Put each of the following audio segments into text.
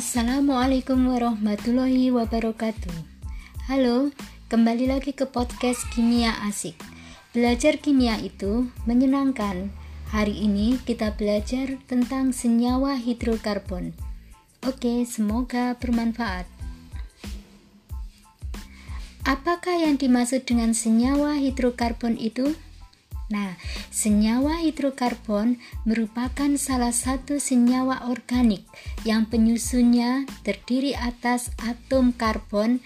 Assalamualaikum warahmatullahi wabarakatuh. Halo, kembali lagi ke podcast Kimia Asik. Belajar kimia itu menyenangkan. Hari ini kita belajar tentang senyawa hidrokarbon. Oke, semoga bermanfaat. Apakah yang dimaksud dengan senyawa hidrokarbon itu? Nah, senyawa hidrokarbon merupakan salah satu senyawa organik yang penyusunnya terdiri atas atom karbon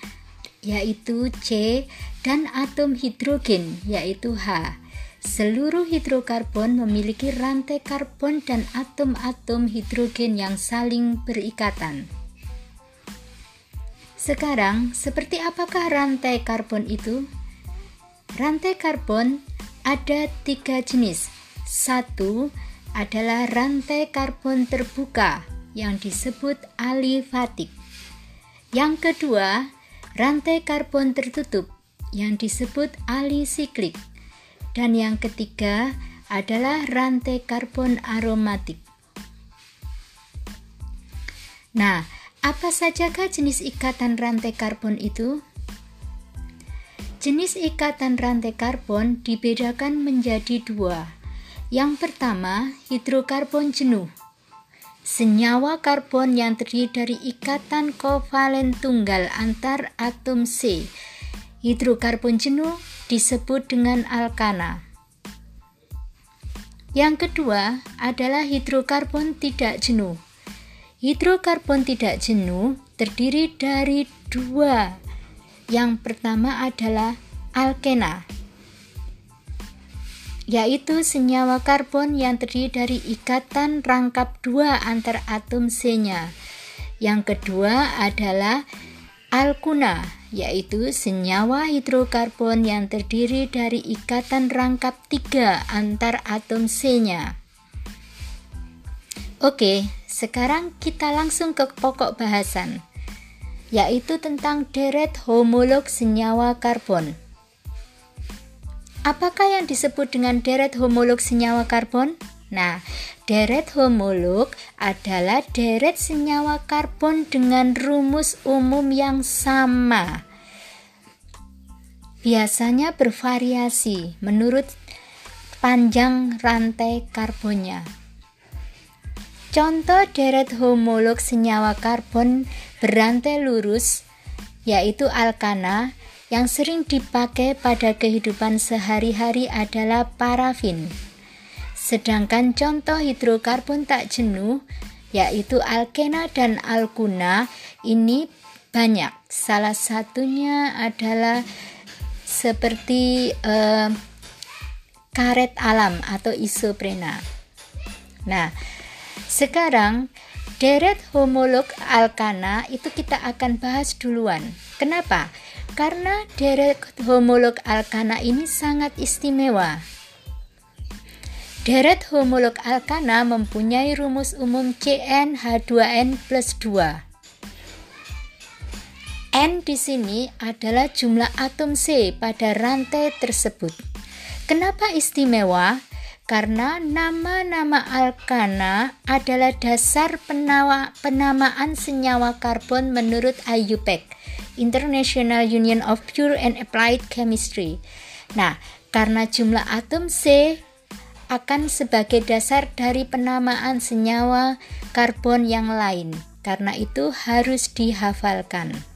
yaitu C dan atom hidrogen yaitu H. Seluruh hidrokarbon memiliki rantai karbon dan atom-atom hidrogen yang saling berikatan. Sekarang, seperti apakah rantai karbon itu? Rantai karbon ada tiga jenis. Satu adalah rantai karbon terbuka yang disebut alifatik. Yang kedua, rantai karbon tertutup yang disebut alisiklik. Dan yang ketiga adalah rantai karbon aromatik. Nah, apa sajakah jenis ikatan rantai karbon itu? Jenis ikatan rantai karbon dibedakan menjadi dua. Yang pertama, hidrokarbon jenuh. Senyawa karbon yang terdiri dari ikatan kovalen tunggal antar atom C. Hidrokarbon jenuh disebut dengan alkana. Yang kedua adalah hidrokarbon tidak jenuh. Hidrokarbon tidak jenuh terdiri dari dua yang pertama adalah alkena, yaitu senyawa karbon yang terdiri dari ikatan rangkap dua antar atom C-nya. Yang kedua adalah alkuna, yaitu senyawa hidrokarbon yang terdiri dari ikatan rangkap tiga antar atom C-nya. Oke, sekarang kita langsung ke pokok bahasan yaitu tentang deret homolog senyawa karbon. Apakah yang disebut dengan deret homolog senyawa karbon? Nah, deret homolog adalah deret senyawa karbon dengan rumus umum yang sama. Biasanya bervariasi menurut panjang rantai karbonnya. Contoh deret homolog senyawa karbon berantai lurus yaitu alkana yang sering dipakai pada kehidupan sehari-hari adalah parafin. Sedangkan contoh hidrokarbon tak jenuh yaitu alkena dan alkuna ini banyak. Salah satunya adalah seperti eh, karet alam atau isoprena. Nah, sekarang deret homolog alkana itu kita akan bahas duluan. Kenapa? Karena deret homolog alkana ini sangat istimewa. Deret homolog alkana mempunyai rumus umum CnH2n plus 2. N di sini adalah jumlah atom C pada rantai tersebut. Kenapa istimewa? Karena nama-nama alkana adalah dasar penawa, penamaan senyawa karbon menurut IUPAC, International Union of Pure and Applied Chemistry. Nah, karena jumlah atom C akan sebagai dasar dari penamaan senyawa karbon yang lain. Karena itu harus dihafalkan.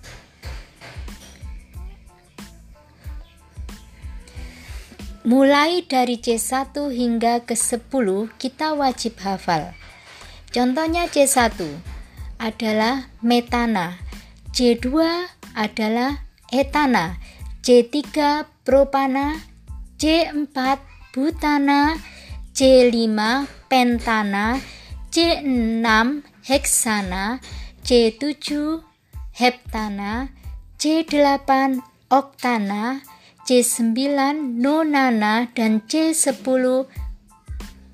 Mulai dari C1 hingga ke 10 kita wajib hafal. Contohnya C1 adalah metana, C2 adalah etana, C3 propana, C4 butana, C5 pentana, C6 heksana, C7 heptana, C8 oktana, C9 nonana dan C10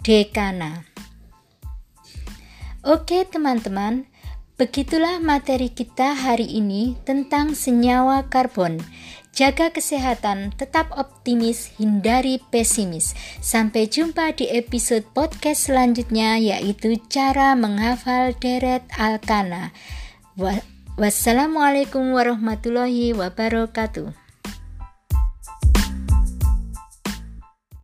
dekana. Oke teman-teman, begitulah materi kita hari ini tentang senyawa karbon. Jaga kesehatan, tetap optimis, hindari pesimis. Sampai jumpa di episode podcast selanjutnya yaitu cara menghafal deret alkana. Wassalamualaikum warahmatullahi wabarakatuh.